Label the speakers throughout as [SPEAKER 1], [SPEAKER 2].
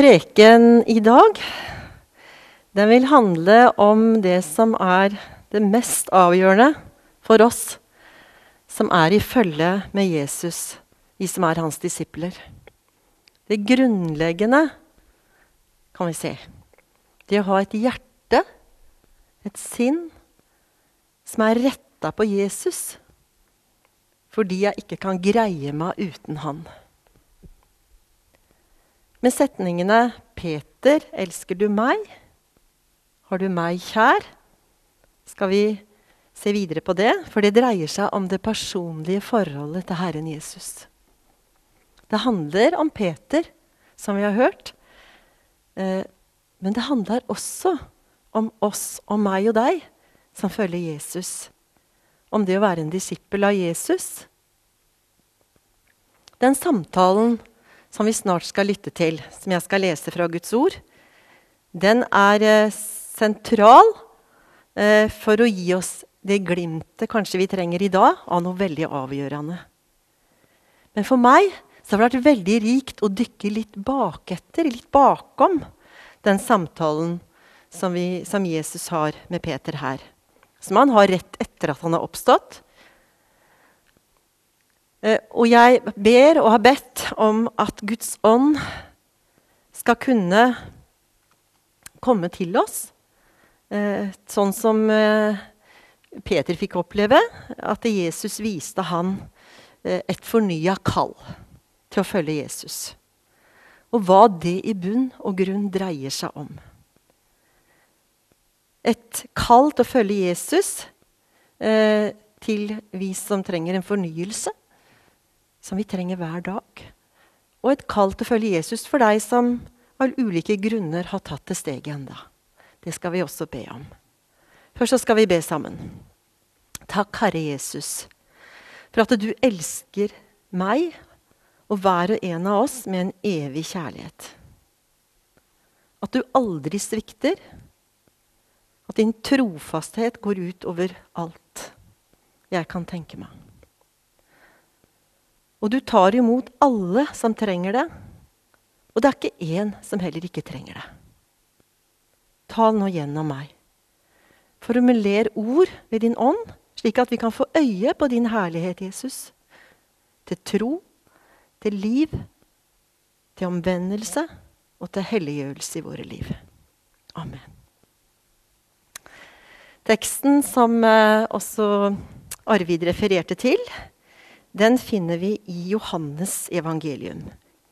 [SPEAKER 1] Preken i dag den vil handle om det som er det mest avgjørende for oss som er i følge med Jesus, vi som er hans disipler. Det grunnleggende, kan vi se. Det å ha et hjerte, et sinn, som er retta på Jesus. Fordi jeg ikke kan greie meg uten han. Med setningene 'Peter, elsker du meg?' 'Har du meg kjær?' skal vi se videre på det, for det dreier seg om det personlige forholdet til Herren Jesus. Det handler om Peter, som vi har hørt. Eh, men det handler også om oss og meg og deg som følger Jesus. Om det å være en disippel av Jesus. Den samtalen som vi snart skal lytte til, som jeg skal lese fra Guds ord, den er eh, sentral eh, for å gi oss det glimtet kanskje vi trenger i dag, av noe veldig avgjørende. Men for meg så har det vært veldig rikt å dykke litt baketter, litt bakom, den samtalen som, vi, som Jesus har med Peter her. Som han har rett etter at han har oppstått. Eh, og jeg ber og har bedt om at Guds ånd skal kunne komme til oss. Eh, sånn som eh, Peter fikk oppleve, at Jesus viste han et fornya kall til å følge Jesus. Og hva det i bunn og grunn dreier seg om. Et kall til å følge Jesus til vi som trenger en fornyelse som vi trenger hver dag. Og et kall til å følge Jesus for deg som av ulike grunner har tatt det steget enda. Det skal vi også be om. Først så skal vi be sammen. Takk, Herre Jesus, for at du elsker meg og hver og en av oss med en evig kjærlighet. At du aldri svikter. At din trofasthet går ut over alt jeg kan tenke meg. Og du tar imot alle som trenger det. Og det er ikke én som heller ikke trenger det. Tal nå gjennom meg. Formuler ord ved din ånd, slik at vi kan få øye på din herlighet, Jesus. Til tro, til liv, til omvendelse og til helliggjørelse i våre liv. Amen. Teksten som eh, også Arvid refererte til, den finner vi i Johannes evangelium.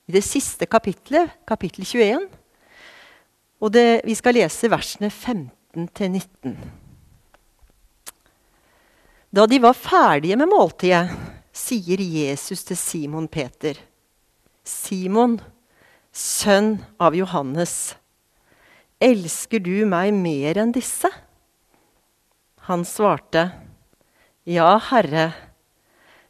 [SPEAKER 1] I det siste kapitlet, kapittel 21. Og det, vi skal lese versene 15-19. Da de var ferdige med måltidet, sier Jesus til Simon Peter. Simon, sønn av Johannes, elsker du meg mer enn disse? Han svarte, Ja, Herre,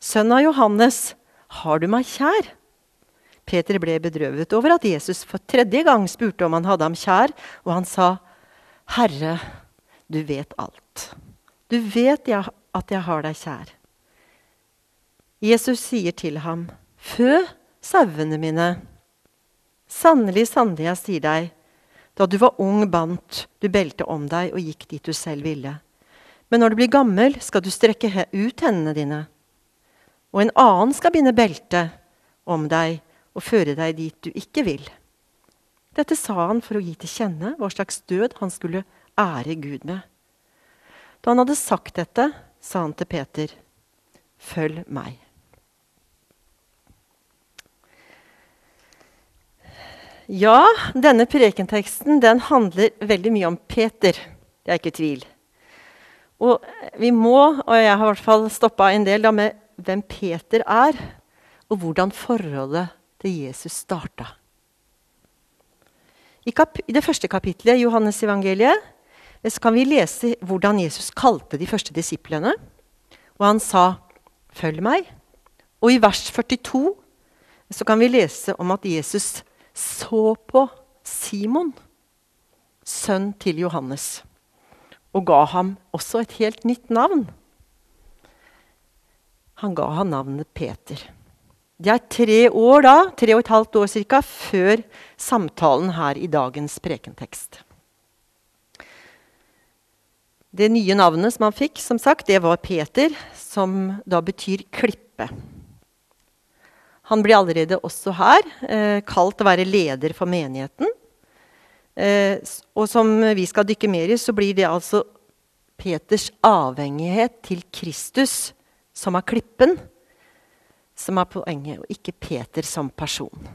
[SPEAKER 1] Sønn av Johannes, har du meg kjær? Peter ble bedrøvet over at Jesus for tredje gang spurte om han hadde ham kjær, og han sa, Herre, du vet alt. Du vet jeg, at jeg har deg kjær. Jesus sier til ham, Fø sauene mine. Sannelig, sannelig, jeg sier deg, da du var ung, bandt du beltet om deg og gikk dit du selv ville. Men når du blir gammel, skal du strekke ut hendene dine og en annen skal binde belte om deg og føre deg dit du ikke vil. Dette sa han for å gi til kjenne hva slags død han skulle ære Gud med. Da han hadde sagt dette, sa han til Peter, følg meg. Ja, denne prekenteksten den handler veldig mye om Peter. Det er ikke tvil. Og vi må, og jeg har i hvert fall stoppa en del da, med hvem Peter er, og hvordan forholdet til Jesus starta. I, I, det første kapitlet i Johannes evangeliet så kan vi lese hvordan Jesus kalte de første disiplene. Og han sa, 'Følg meg'. Og i vers 42 så kan vi lese om at Jesus så på Simon, sønn til Johannes, og ga ham også et helt nytt navn. Han ga ham navnet Peter. Det er tre år da, tre og et halvt år cirka, før samtalen her i dagens prekentekst. Det nye navnet som han fikk, som sagt, det var Peter, som da betyr klippe. Han blir allerede også her eh, kalt å være leder for menigheten. Eh, og som vi skal dykke mer i, så blir det altså Peters avhengighet til Kristus, som er klippen, som er poenget, og ikke Peter som person.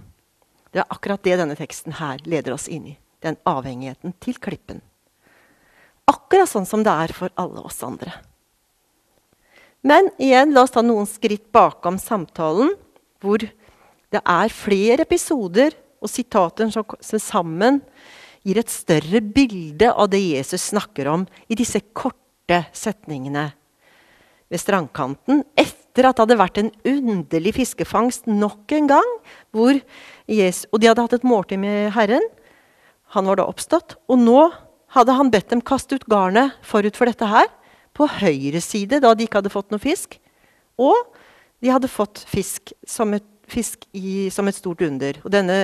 [SPEAKER 1] Det er akkurat det denne teksten her leder oss inn i. Den avhengigheten til klippen. Akkurat sånn som det er for alle oss andre. Men igjen, la oss ta noen skritt bakom samtalen hvor det er flere episoder og sitater som sammen gir et større bilde av det Jesus snakker om i disse korte setningene ved strandkanten etter at det hadde vært en underlig fiskefangst nok en gang. Jesus, og de hadde hatt et måltid med Herren. Han var da oppstått. Og nå hadde han bedt dem kaste ut garnet forut for dette her. På høyre side, da de ikke hadde fått noe fisk. Og de hadde fått fisk som et, fisk i, som et stort under. Og denne,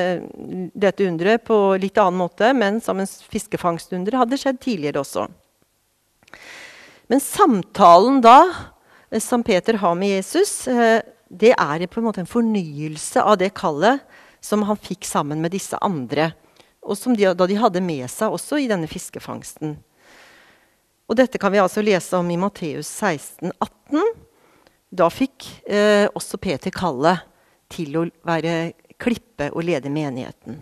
[SPEAKER 1] dette underet på litt annen måte, men som en fiskefangstunder, hadde skjedd tidligere også. Men samtalen da, som Peter har med Jesus, eh, det er på en måte en fornyelse av det kallet som han fikk sammen med disse andre. Og som de, da de hadde med seg også i denne fiskefangsten. Og dette kan vi altså lese om i Matteus 16, 18. Da fikk eh, også Peter kallet til å være klippe og lede menigheten.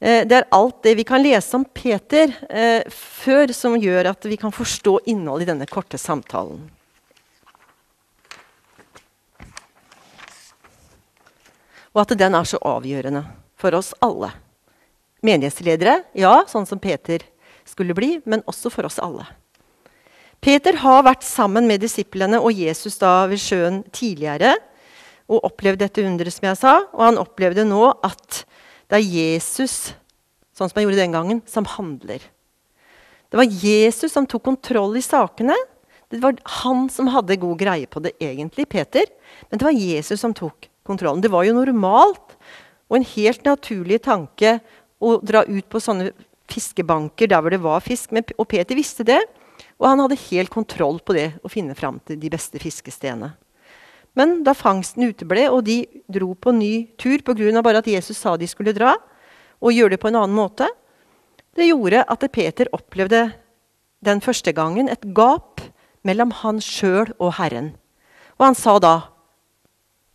[SPEAKER 1] Eh, det er alt det vi kan lese om Peter eh, før, som gjør at vi kan forstå innholdet i denne korte samtalen. Og at den er så avgjørende for oss alle. Menighetsledere, ja, sånn som Peter skulle bli, men også for oss alle. Peter har vært sammen med disiplene og Jesus da ved sjøen tidligere og opplevd dette underet, som jeg sa. Og han opplevde nå at det er Jesus, sånn som han gjorde den gangen, som handler. Det var Jesus som tok kontroll i sakene. Det var han som hadde god greie på det egentlig, Peter. Men det var Jesus som tok kontrollen. Det var jo normalt og en helt naturlig tanke å dra ut på sånne fiskebanker der hvor det var fisk. Men, og Peter visste det. Og han hadde helt kontroll på det å finne fram til de beste fiskestedene. Men da fangsten uteble, og de dro på ny tur pga. bare at Jesus sa de skulle dra, og gjøre det på en annen måte, det gjorde at Peter opplevde den første gangen et gap mellom han sjøl og Herren. Og han sa da,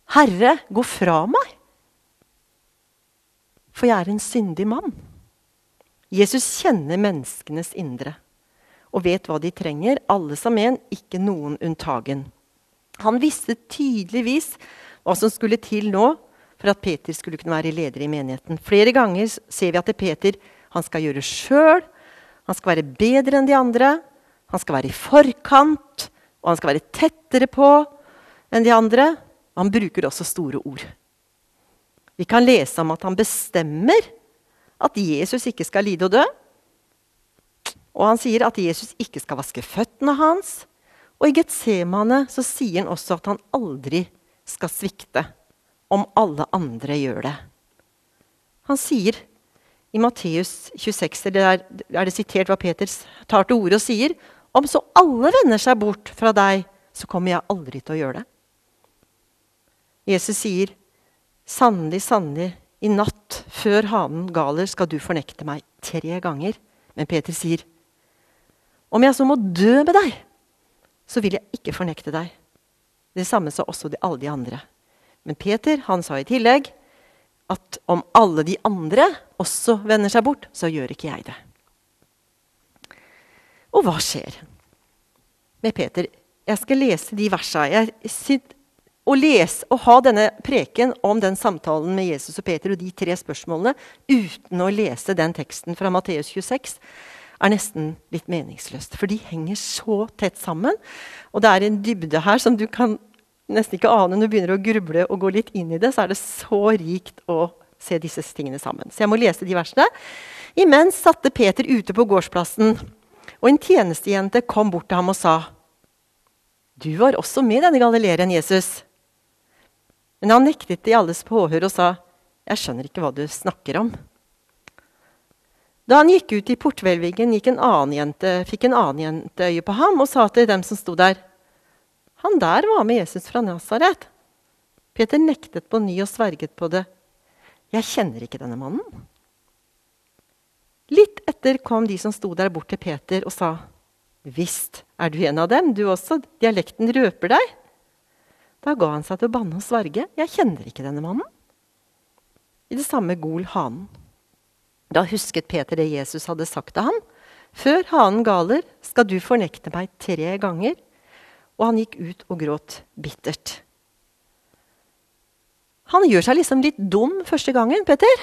[SPEAKER 1] 'Herre, gå fra meg, for jeg er en syndig mann.' Jesus kjenner menneskenes indre og vet hva de trenger, alle som en, ikke noen unntagen. Han visste tydeligvis hva som skulle til nå for at Peter skulle kunne være leder i menigheten. Flere ganger ser vi at Peter skal gjøre sjøl. Han skal være bedre enn de andre. Han skal være i forkant, og han skal være tettere på enn de andre. Han bruker også store ord. Vi kan lese om at han bestemmer at Jesus ikke skal lide og dø. Og han sier at Jesus ikke skal vaske føttene hans. Og i Getsemane så sier han også at han aldri skal svikte om alle andre gjør det. Han sier i Matteus 26, der er det sitert hva Peter tar til orde og sier om så alle vender seg bort fra deg, så kommer jeg aldri til å gjøre det. Jesus sier, 'Sannelig, sannelig, i natt før hanen galer skal du fornekte meg tre ganger.' Men Peter sier, om jeg så må dø med deg, så vil jeg ikke fornekte deg. Det samme sa også de, alle de andre. Men Peter han sa i tillegg at om alle de andre også vender seg bort, så gjør ikke jeg det. Og hva skjer med Peter? Jeg skal lese de versene. Jeg, å lese og ha denne preken om den samtalen med Jesus og Peter og de tre spørsmålene uten å lese den teksten fra Matteus 26 er nesten litt meningsløst. For de henger så tett sammen. Og det er en dybde her som du kan nesten ikke ane når du begynner å gruble og gå litt inn i det. Så er det så rikt å se disse tingene sammen. Så jeg må lese de versene. Imens satte Peter ute på gårdsplassen, og en tjenestejente kom bort til ham og sa du var også med denne galileeren, Jesus. Men han nektet i alles påhør og sa, 'Jeg skjønner ikke hva du snakker om.' Da han gikk ut i porthvelvingen, fikk en annen jente øye på ham og sa til dem som sto der, 'Han der var med Jesus fra Nasaret.' Peter nektet på ny og sverget på det. 'Jeg kjenner ikke denne mannen.' Litt etter kom de som sto der, bort til Peter og sa, 'Visst er du en av dem, du også. Dialekten røper deg.' Da ga han seg til å banne og sverge. 'Jeg kjenner ikke denne mannen.' I det samme gol hanen. Da husket Peter det Jesus hadde sagt til ham. 'Før hanen galer, skal du fornekte meg tre ganger.' Og han gikk ut og gråt bittert. Han gjør seg liksom litt dum første gangen, Peter.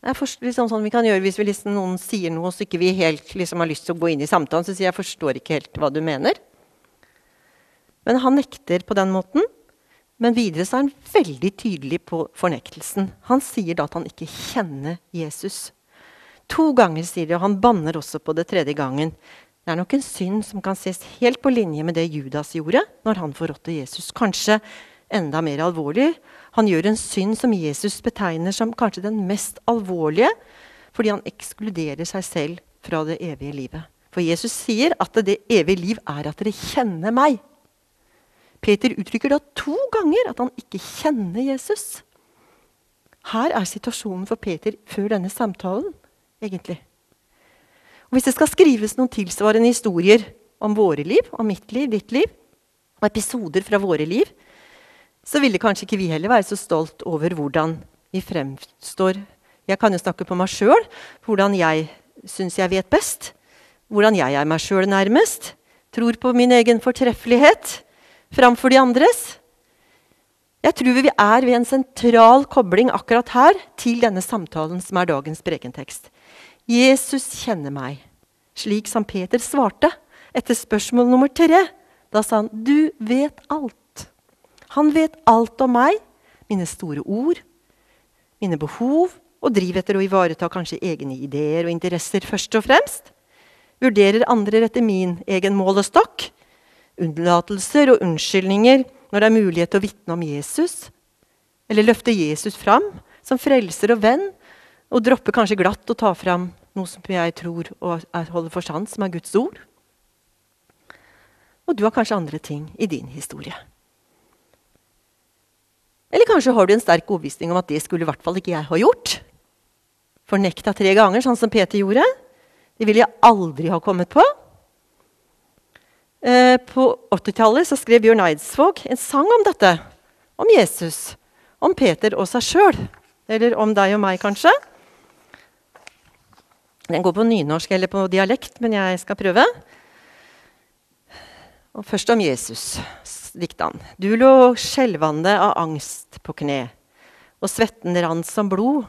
[SPEAKER 1] Det er liksom sånn vi kan gjøre Hvis liksom, noen sier noe så ikke vi helt liksom, har lyst til å gå inn i samtalen, så sier jeg forstår ikke helt hva du mener. Men han nekter på den måten. Men videre så er han veldig tydelig på fornektelsen. Han sier da at han ikke kjenner Jesus. To ganger sier de, og han banner også på det tredje gangen. Det er nok en synd som kan ses helt på linje med det Judas gjorde når han forrådte Jesus. Kanskje enda mer alvorlig. Han gjør en synd som Jesus betegner som kanskje den mest alvorlige, fordi han ekskluderer seg selv fra det evige livet. For Jesus sier at det evige liv er at dere kjenner meg. Peter uttrykker da to ganger at han ikke kjenner Jesus. Her er situasjonen for Peter før denne samtalen, egentlig. Og Hvis det skal skrives noen tilsvarende historier om våre liv, om mitt liv, ditt liv, og episoder fra våre liv, så ville kanskje ikke vi heller være så stolt over hvordan vi fremstår. Jeg kan jo snakke på meg sjøl, hvordan jeg syns jeg vet best. Hvordan jeg er meg sjøl nærmest. Tror på min egen fortreffelighet framfor de andres. Jeg tror vi er ved en sentral kobling akkurat her til denne samtalen som er dagens prekentekst. Jesus kjenner meg, slik som Peter svarte etter spørsmål nummer tre. Da sa han, 'Du vet alt'. Han vet alt om meg, mine store ord, mine behov, og driver etter å ivareta kanskje egne ideer og interesser først og fremst. Vurderer andre etter min egen målestokk. Unnlatelser og unnskyldninger når det er mulighet til å vitne om Jesus. Eller løfte Jesus fram som frelser og venn, og droppe kanskje glatt å ta fram noe som jeg tror og holder for sant, som er Guds ord. Og du har kanskje andre ting i din historie. Eller kanskje har du en sterk overbevisning om at det skulle i hvert fall ikke jeg ha gjort. Fornekta tre ganger, sånn som Peter gjorde. Det ville jeg aldri ha kommet på. Eh, på 80-tallet skrev Bjørn Eidsvåg en sang om dette. Om Jesus, om Peter og seg sjøl. Eller om deg og meg, kanskje. Den går på nynorsk eller på dialekt, men jeg skal prøve. Og først om Jesus dikta han. Du lå skjelvende av angst på kne, og svetten rant som blod.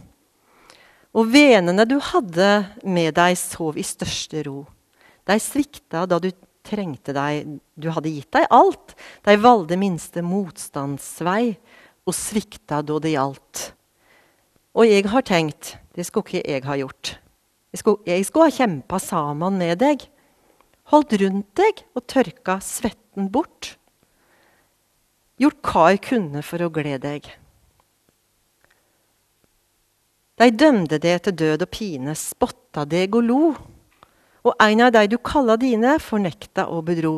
[SPEAKER 1] Og venene du hadde med deg, sov i største ro. Deg svikta da du trengte deg, du hadde gitt deg alt. Deg valgte minste motstandsvei, og svikta da det gjaldt. Og jeg har tenkt, det skulle ikke jeg ha gjort. Jeg skulle, jeg skulle ha kjempa sammen med deg. Holdt rundt deg og tørka svetten bort gjort hva jeg kunne for å glede deg. De dømte deg til død og pine, spotta deg og lo. Og en av de du kalla dine, fornekta og bedro.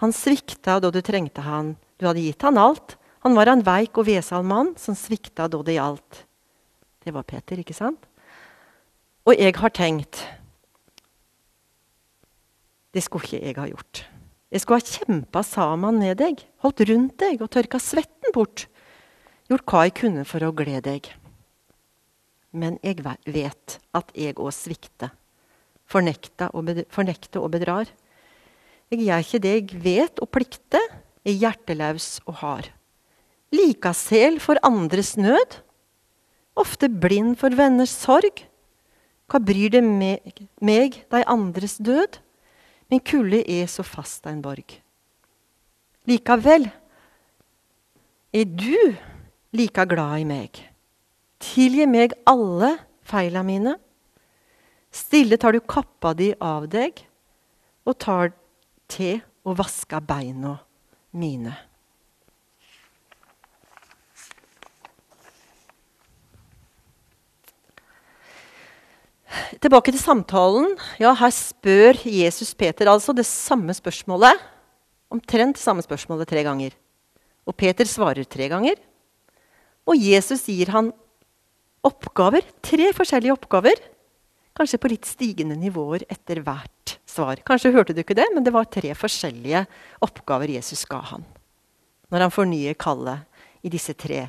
[SPEAKER 1] Han svikta da du trengte han, du hadde gitt han alt. Han var en veik og vesal mann som svikta da det gjaldt. Det var Peter, ikke sant? Og jeg har tenkt Det skulle ikke jeg ha gjort. Jeg skulle ha kjempa sammen med deg, holdt rundt deg og tørka svetten bort. Gjort hva jeg kunne for å glede deg. Men jeg vet at jeg òg svikter. Fornekter og, bedrar. Jeg gjør ikke det jeg vet og plikter. er hjertelaus og hard. Likasel for andres nød. Ofte blind for venners sorg. Hva bryr det meg, meg de andres død? Min kulde er så fast en borg. Likevel er du like glad i meg. Tilgi meg alle feila mine. Stille tar du kappa di av deg og tar til og vasker beina mine. Tilbake til samtalen. Ja, Her spør Jesus Peter altså det samme spørsmålet. Omtrent samme spørsmålet tre ganger. Og Peter svarer tre ganger. Og Jesus gir han oppgaver. Tre forskjellige oppgaver. Kanskje på litt stigende nivåer etter hvert svar. Kanskje hørte du ikke det, men det var tre forskjellige oppgaver Jesus ga han. Når han fornyer kallet i disse tre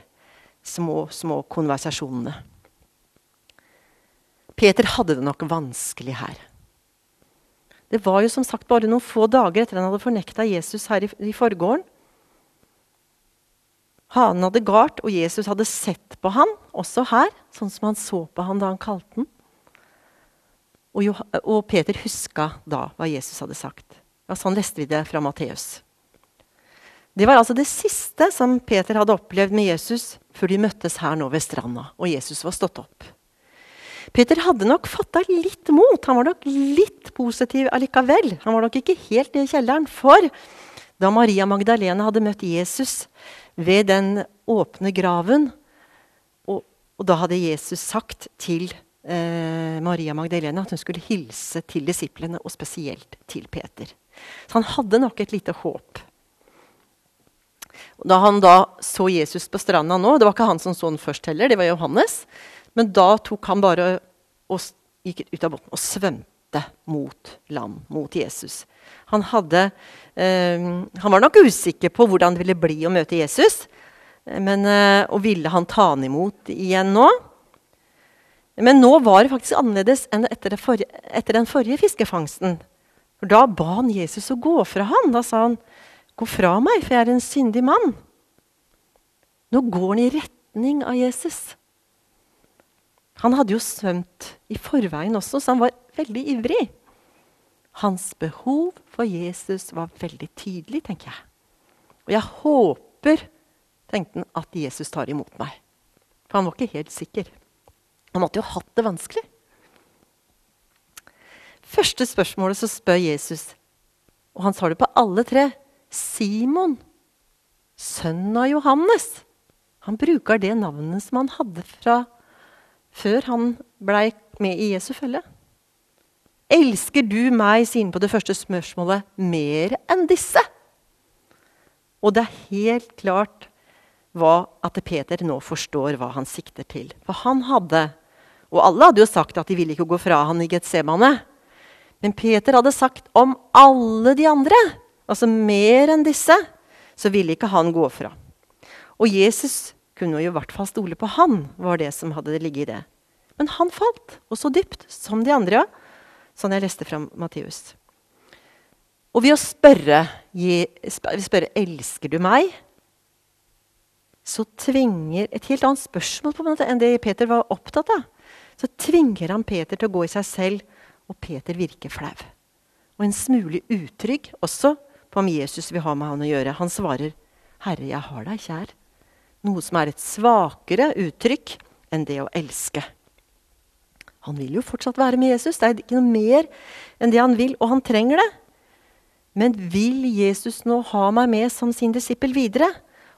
[SPEAKER 1] små, små konversasjonene. Peter hadde det nok vanskelig her. Det var jo som sagt bare noen få dager etter han hadde fornekta Jesus her i, i forgården. Hanen hadde gart, og Jesus hadde sett på han, også her, sånn som han så på han da han kalte han. Og, og Peter huska da hva Jesus hadde sagt. Ja, sånn leste vi det fra Matteus. Det var altså det siste som Peter hadde opplevd med Jesus før de møttes her nå ved stranda, og Jesus var stått opp. Peter hadde nok fatta litt mot. Han var nok litt positiv allikevel. Han var nok ikke helt i kjelleren. For da Maria Magdalena hadde møtt Jesus ved den åpne graven. Og, og da hadde Jesus sagt til Maria Magdalena at hun skulle hilse til disiplene, og spesielt til Peter. Så han hadde nok et lite håp. Da han da så Jesus på stranda nå Det var ikke han som så han først heller, det var Johannes. Men da tok han bare og gikk ut av båten og svømte mot land, mot Jesus. Han, hadde, eh, han var nok usikker på hvordan det ville bli å møte Jesus. Men, eh, og ville han ta han imot igjen nå? Men nå var det faktisk annerledes enn etter, forrige, etter den forrige fiskefangsten. For Da ba han Jesus å gå fra han. Da sa han, 'Gå fra meg, for jeg er en syndig mann'. Nå går han i retning av Jesus. Han hadde jo svømt i forveien også, så han var veldig ivrig. Hans behov for Jesus var veldig tydelig, tenker jeg. Og jeg håper, tenkte han, at Jesus tar imot meg. For han var ikke helt sikker. Han måtte jo hatt det vanskelig. Første spørsmålet så spør Jesus, og han svarer på alle tre. Simon, sønnen av Johannes. Han bruker det navnet som han hadde fra før han blei med i Jesu følge. Elsker du meg, sier han på det første spørsmålet, mer enn disse? Og det er helt klart hva, at Peter nå forstår hva han sikter til. For han hadde Og alle hadde jo sagt at de ville ikke gå fra han i Getsemane. Men Peter hadde sagt om alle de andre, altså mer enn disse, så ville ikke han gå fra. Og Jesus kunne jo i hvert fall stole på han, var det som hadde ligget i det. Men han falt, og så dypt som de andre. Ja sånn jeg leste fra Matteus. Og ved å spørre, spørre 'Elsker du meg?' så tvinger Et helt annet spørsmål på en måte enn det Peter var opptatt av. Så tvinger han Peter til å gå i seg selv, og Peter virker flau. Og en smule utrygg også på om Jesus vil ha med han å gjøre. Han svarer, 'Herre, jeg har deg kjær'. Noe som er et svakere uttrykk enn det å elske. Han vil jo fortsatt være med Jesus. Det er ikke noe mer enn det han vil, og han trenger det. Men vil Jesus nå ha meg med som sin disippel videre?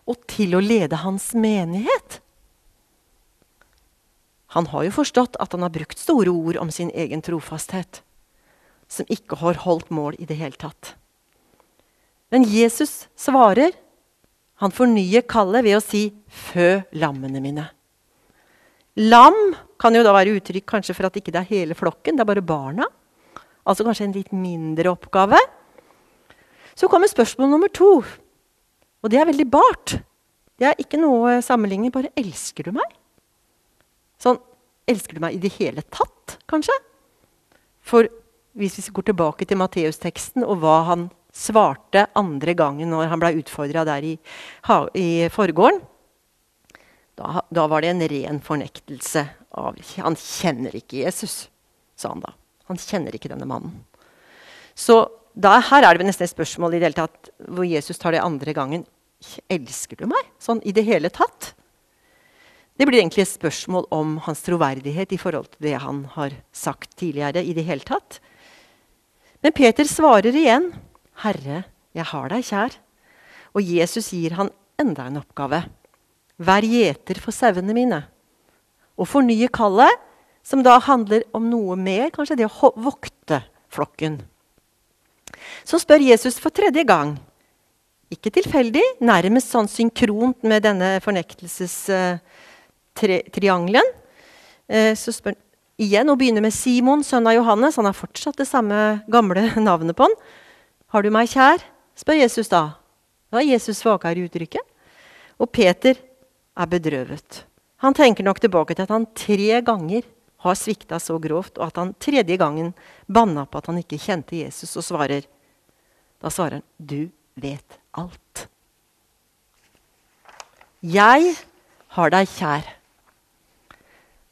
[SPEAKER 1] Og til å lede hans menighet? Han har jo forstått at han har brukt store ord om sin egen trofasthet, som ikke har holdt mål i det hele tatt. Men Jesus svarer. Han fornyer kallet ved å si 'fø lammene mine'. Lam kan jo da være uttrykk kanskje for at ikke det er hele flokken, det er bare barna. Altså kanskje en litt mindre oppgave. Så kommer spørsmål nummer to. Og det er veldig bart. Det er ikke noe sammenligning, bare 'elsker du meg'? Sånn Elsker du meg i det hele tatt, kanskje? For hvis vi går tilbake til Matteus-teksten og hva han svarte andre gangen når han ble utfordra der i, i forgården, da, da, var det en ren fornektelse av Han kjenner ikke Jesus, sa han da. Han kjenner ikke denne mannen. Så da, her er det nesten et spørsmål i det hele tatt, hvor Jesus tar det andre gangen. Elsker du meg? Sånn i det hele tatt? Det blir egentlig et spørsmål om hans troverdighet i forhold til det han har sagt tidligere. i det hele tatt. Men Peter svarer igjen. 'Herre, jeg har deg kjær.' Og Jesus gir han enda en oppgave. 'Vær gjeter for sauene mine.' Og fornye kallet, som da handler om noe mer, kanskje det å vokte flokken. Så spør Jesus for tredje gang. Ikke tilfeldig, nærmest sånn synkront med denne fornektelsestriangelen. Eh, så spør han igjen og begynner med Simon, sønn av Johannes. Han har fortsatt det samme gamle navnet på han. Har du meg kjær? spør Jesus da. Da er Jesus svakere i uttrykket. Og Peter er bedrøvet. Han tenker nok tilbake til at han tre ganger har svikta så grovt, og at han tredje gangen banna på at han ikke kjente Jesus, og svarer Da svarer han, 'Du vet alt'. Jeg har deg kjær.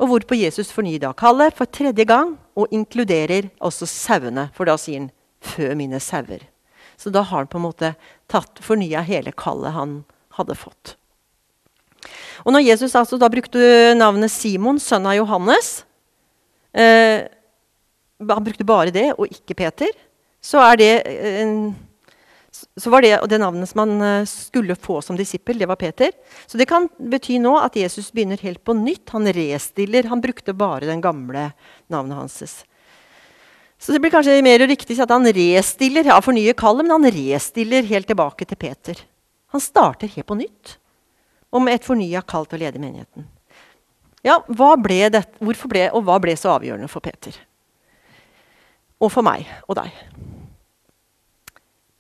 [SPEAKER 1] Og hvorpå Jesus fornyer da kallet for tredje gang og inkluderer også sauene. For da sier han 'fø mine sauer'. Så da har han på en måte tatt fornya hele kallet han hadde fått. Og når Jesus altså da brukte navnet Simon, sønn av Johannes eh, Han brukte bare det, og ikke Peter. Så er det eh, så var det, det navnet som han eh, skulle få som disippel, det var Peter. Så det kan bety nå at Jesus begynner helt på nytt. Han restiller. Han brukte bare den gamle navnet hans. Så det blir kanskje mer riktig at han restiller, ja, fornyer kallet, men han restiller helt tilbake til Peter. Han starter helt på nytt om et fornya kall til å lede menigheten. Ja, hva ble det, hvorfor ble, og hva ble så avgjørende for Peter? Og for meg og deg.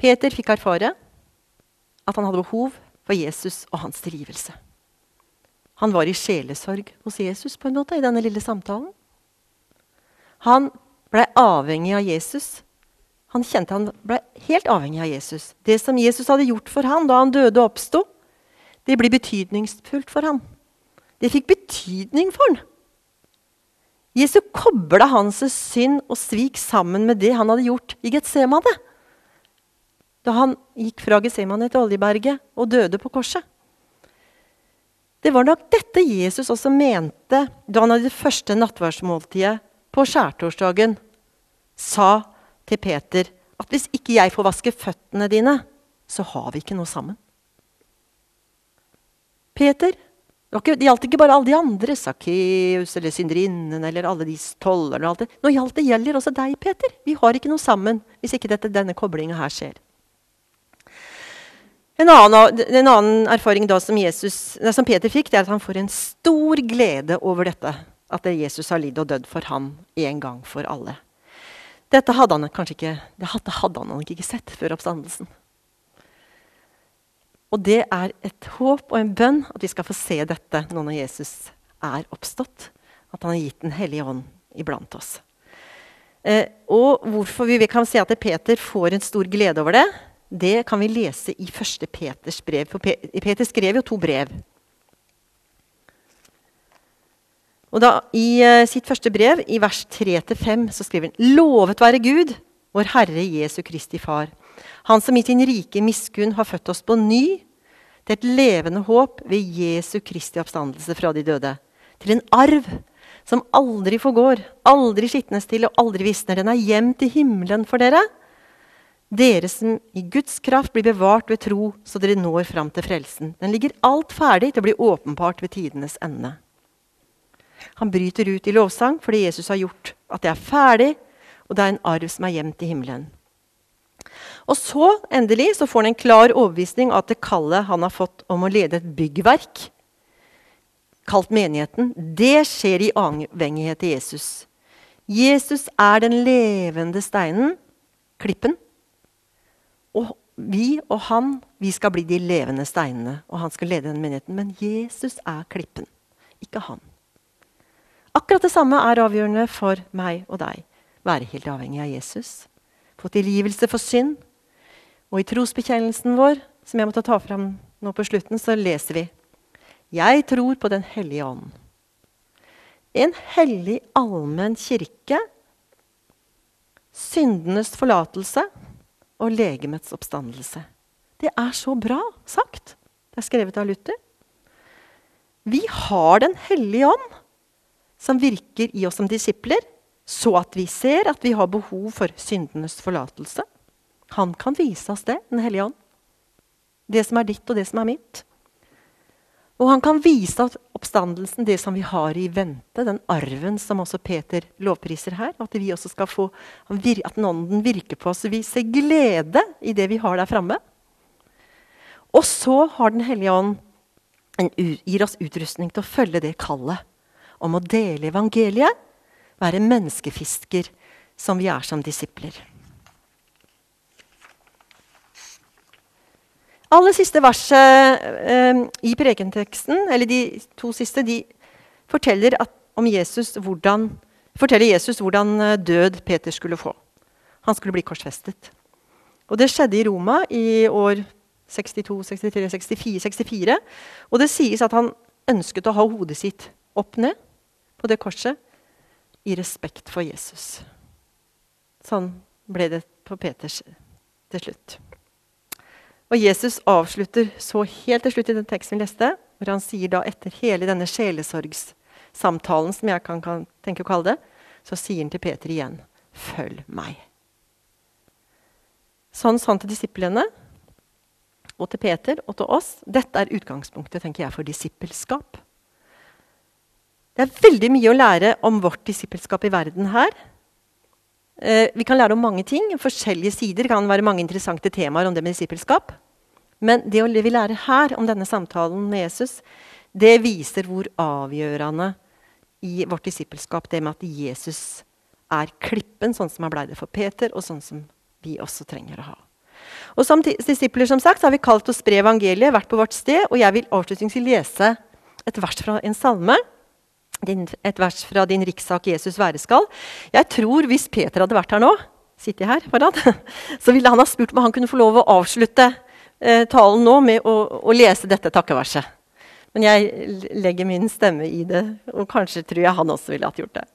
[SPEAKER 1] Peter fikk erfare at han hadde behov for Jesus og hans tilgivelse. Han var i sjelesorg hos Jesus på en måte i denne lille samtalen. Han blei avhengig av Jesus. Han kjente han blei helt avhengig av Jesus. Det som Jesus hadde gjort for han da han døde og oppsto, det blir betydningsfullt for han. Det fikk betydning for han. Jesus kobla hans synd og svik sammen med det han hadde gjort i Getsemane. Da han gikk fra Gesemane til Oljeberget og døde på korset. Det var nok dette Jesus også mente da han hadde det første nattverdsmåltidet på skjærtorsdagen sa til Peter at hvis ikke jeg får vaske føttene dine, så har vi ikke noe sammen. Peter. Det gjaldt ikke bare alle de andre, Sakkeus eller synderinnen eller alle de tollerne. og alt det. Nå gjaldt det gjelder også deg, Peter. Vi har ikke noe sammen hvis ikke dette, denne koblinga her skjer. En annen, en annen erfaring som, Jesus, som, Peter fikk, det er at han får en stor glede over dette. At Jesus har lidd og dødd for ham en gang for alle. Dette hadde han ikke, det hadde, han ikke sett før oppstandelsen. Og det er et håp og en bønn at vi skal få se dette nå når Jesus er oppstått. At han har gitt Den hellige ånd iblant oss. Eh, og hvorfor vi kan si at Peter får en stor glede over det, det kan vi lese i første Peters brev. For Peter skrev jo to brev. Og da, I uh, sitt første brev, i vers 3-5, så skriver han Lovet være Gud, vår Herre Jesu Kristi Far han som i sin rike miskunn har født oss på ny til et levende håp ved Jesu Kristi oppstandelse fra de døde. Til en arv som aldri forgår, aldri skitnes til og aldri visner. Den er gjemt i himmelen for dere. Dere som i Guds kraft blir bevart ved tro, så dere når fram til frelsen. Den ligger alt ferdig til å bli åpenbart ved tidenes ende. Han bryter ut i lovsang fordi Jesus har gjort at det er ferdig, og det er en arv som er gjemt i himmelen. Og så endelig så får han en klar overbevisning av at det kallet han har fått om å lede et byggverk, kalt menigheten, det skjer i avhengighet til Jesus. Jesus er den levende steinen, klippen. Og vi og han, vi skal bli de levende steinene. Og han skal lede den menigheten. Men Jesus er klippen, ikke han. Akkurat det samme er avgjørende for meg og deg. Være helt avhengig av Jesus. Få tilgivelse for synd Og i trosbekjennelsen vår, som jeg måtte ta fram nå på slutten, så leser vi Jeg tror på Den hellige ånd. En hellig, allmenn kirke, syndenes forlatelse og legemets oppstandelse. Det er så bra sagt. Det er skrevet av Luther. Vi har Den hellige ånd, som virker i oss som disipler, så at vi ser at vi har behov for syndenes forlatelse. Han kan vise oss det, Den hellige ånd. Det som er ditt, og det som er mitt. Og han kan vise at oppstandelsen, det som vi har i vente, den arven som også Peter lovpriser her. At vi også skal få, at Ånden virker på oss vi ser glede i det vi har der framme. Og så har Den hellige ånd en, gir oss utrustning til å følge det kallet om å dele evangeliet, være menneskefisker som vi er som disipler. Aller siste verset eh, i prekenteksten, eller de to siste, de forteller at, om Jesus hvordan, forteller Jesus hvordan eh, død Peter skulle få. Han skulle bli korsfestet. Og Det skjedde i Roma i år 62, 63, 64, 64. Og det sies at han ønsket å ha hodet sitt opp ned på det korset i respekt for Jesus. Sånn ble det på Peters til slutt. Og Jesus avslutter så helt til slutt i den teksten vi leste, hvor han sier da etter hele denne sjelesorgssamtalen, som jeg kan, kan tenke å kalle det, så sier han til Peter igjen, 'Følg meg'. Sånn han til disiplene og til Peter og til oss. Dette er utgangspunktet tenker jeg, for disippelskap. Det er veldig mye å lære om vårt disippelskap i verden her. Eh, vi kan lære om mange ting. Forskjellige sider. Kan være mange interessante temaer om det med disippelskap. Men det vi lærer her om denne samtalen med Jesus, det viser hvor avgjørende i vårt disippelskap det med at Jesus er klippen, sånn som han blei det for Peter, og sånn som vi også trenger å ha. Og Som disipler som sagt, har vi kalt å spre evangeliet, vært på vårt sted. Og jeg vil avslutningsvis lese et vers fra en salme et vers fra din rikssak 'Jesus være skal'. Jeg tror hvis Peter hadde vært her nå, sitter jeg her foran, så ville han ha spurt om han kunne få lov å avslutte eh, talen nå med å, å, lese dette takkeverset. Men jeg legger min stemme i det, og kanskje tror jeg han også ville hatt gjort det.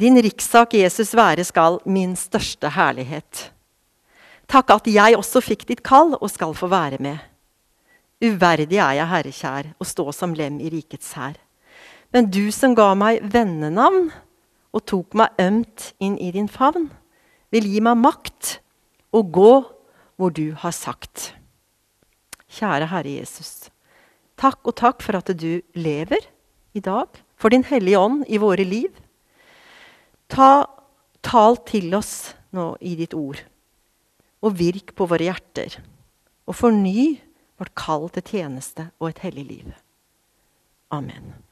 [SPEAKER 1] Din rikssak Jesus være skal, min største herlighet. Takk at jeg også fikk ditt kall og skal få være med. Uverdig er jeg, Herre kjær, å stå som lem i rikets hær. Men du som ga meg vennenavn og tok meg ømt inn i din favn, vil gi meg makt og gå hvor du har sagt. Kjære Herre Jesus. Takk og takk for at du lever i dag, for Din Hellige Ånd i våre liv. Ta, tal til oss nå i ditt ord, og virk på våre hjerter. Og forny vårt kall til tjeneste og et hellig liv. Amen.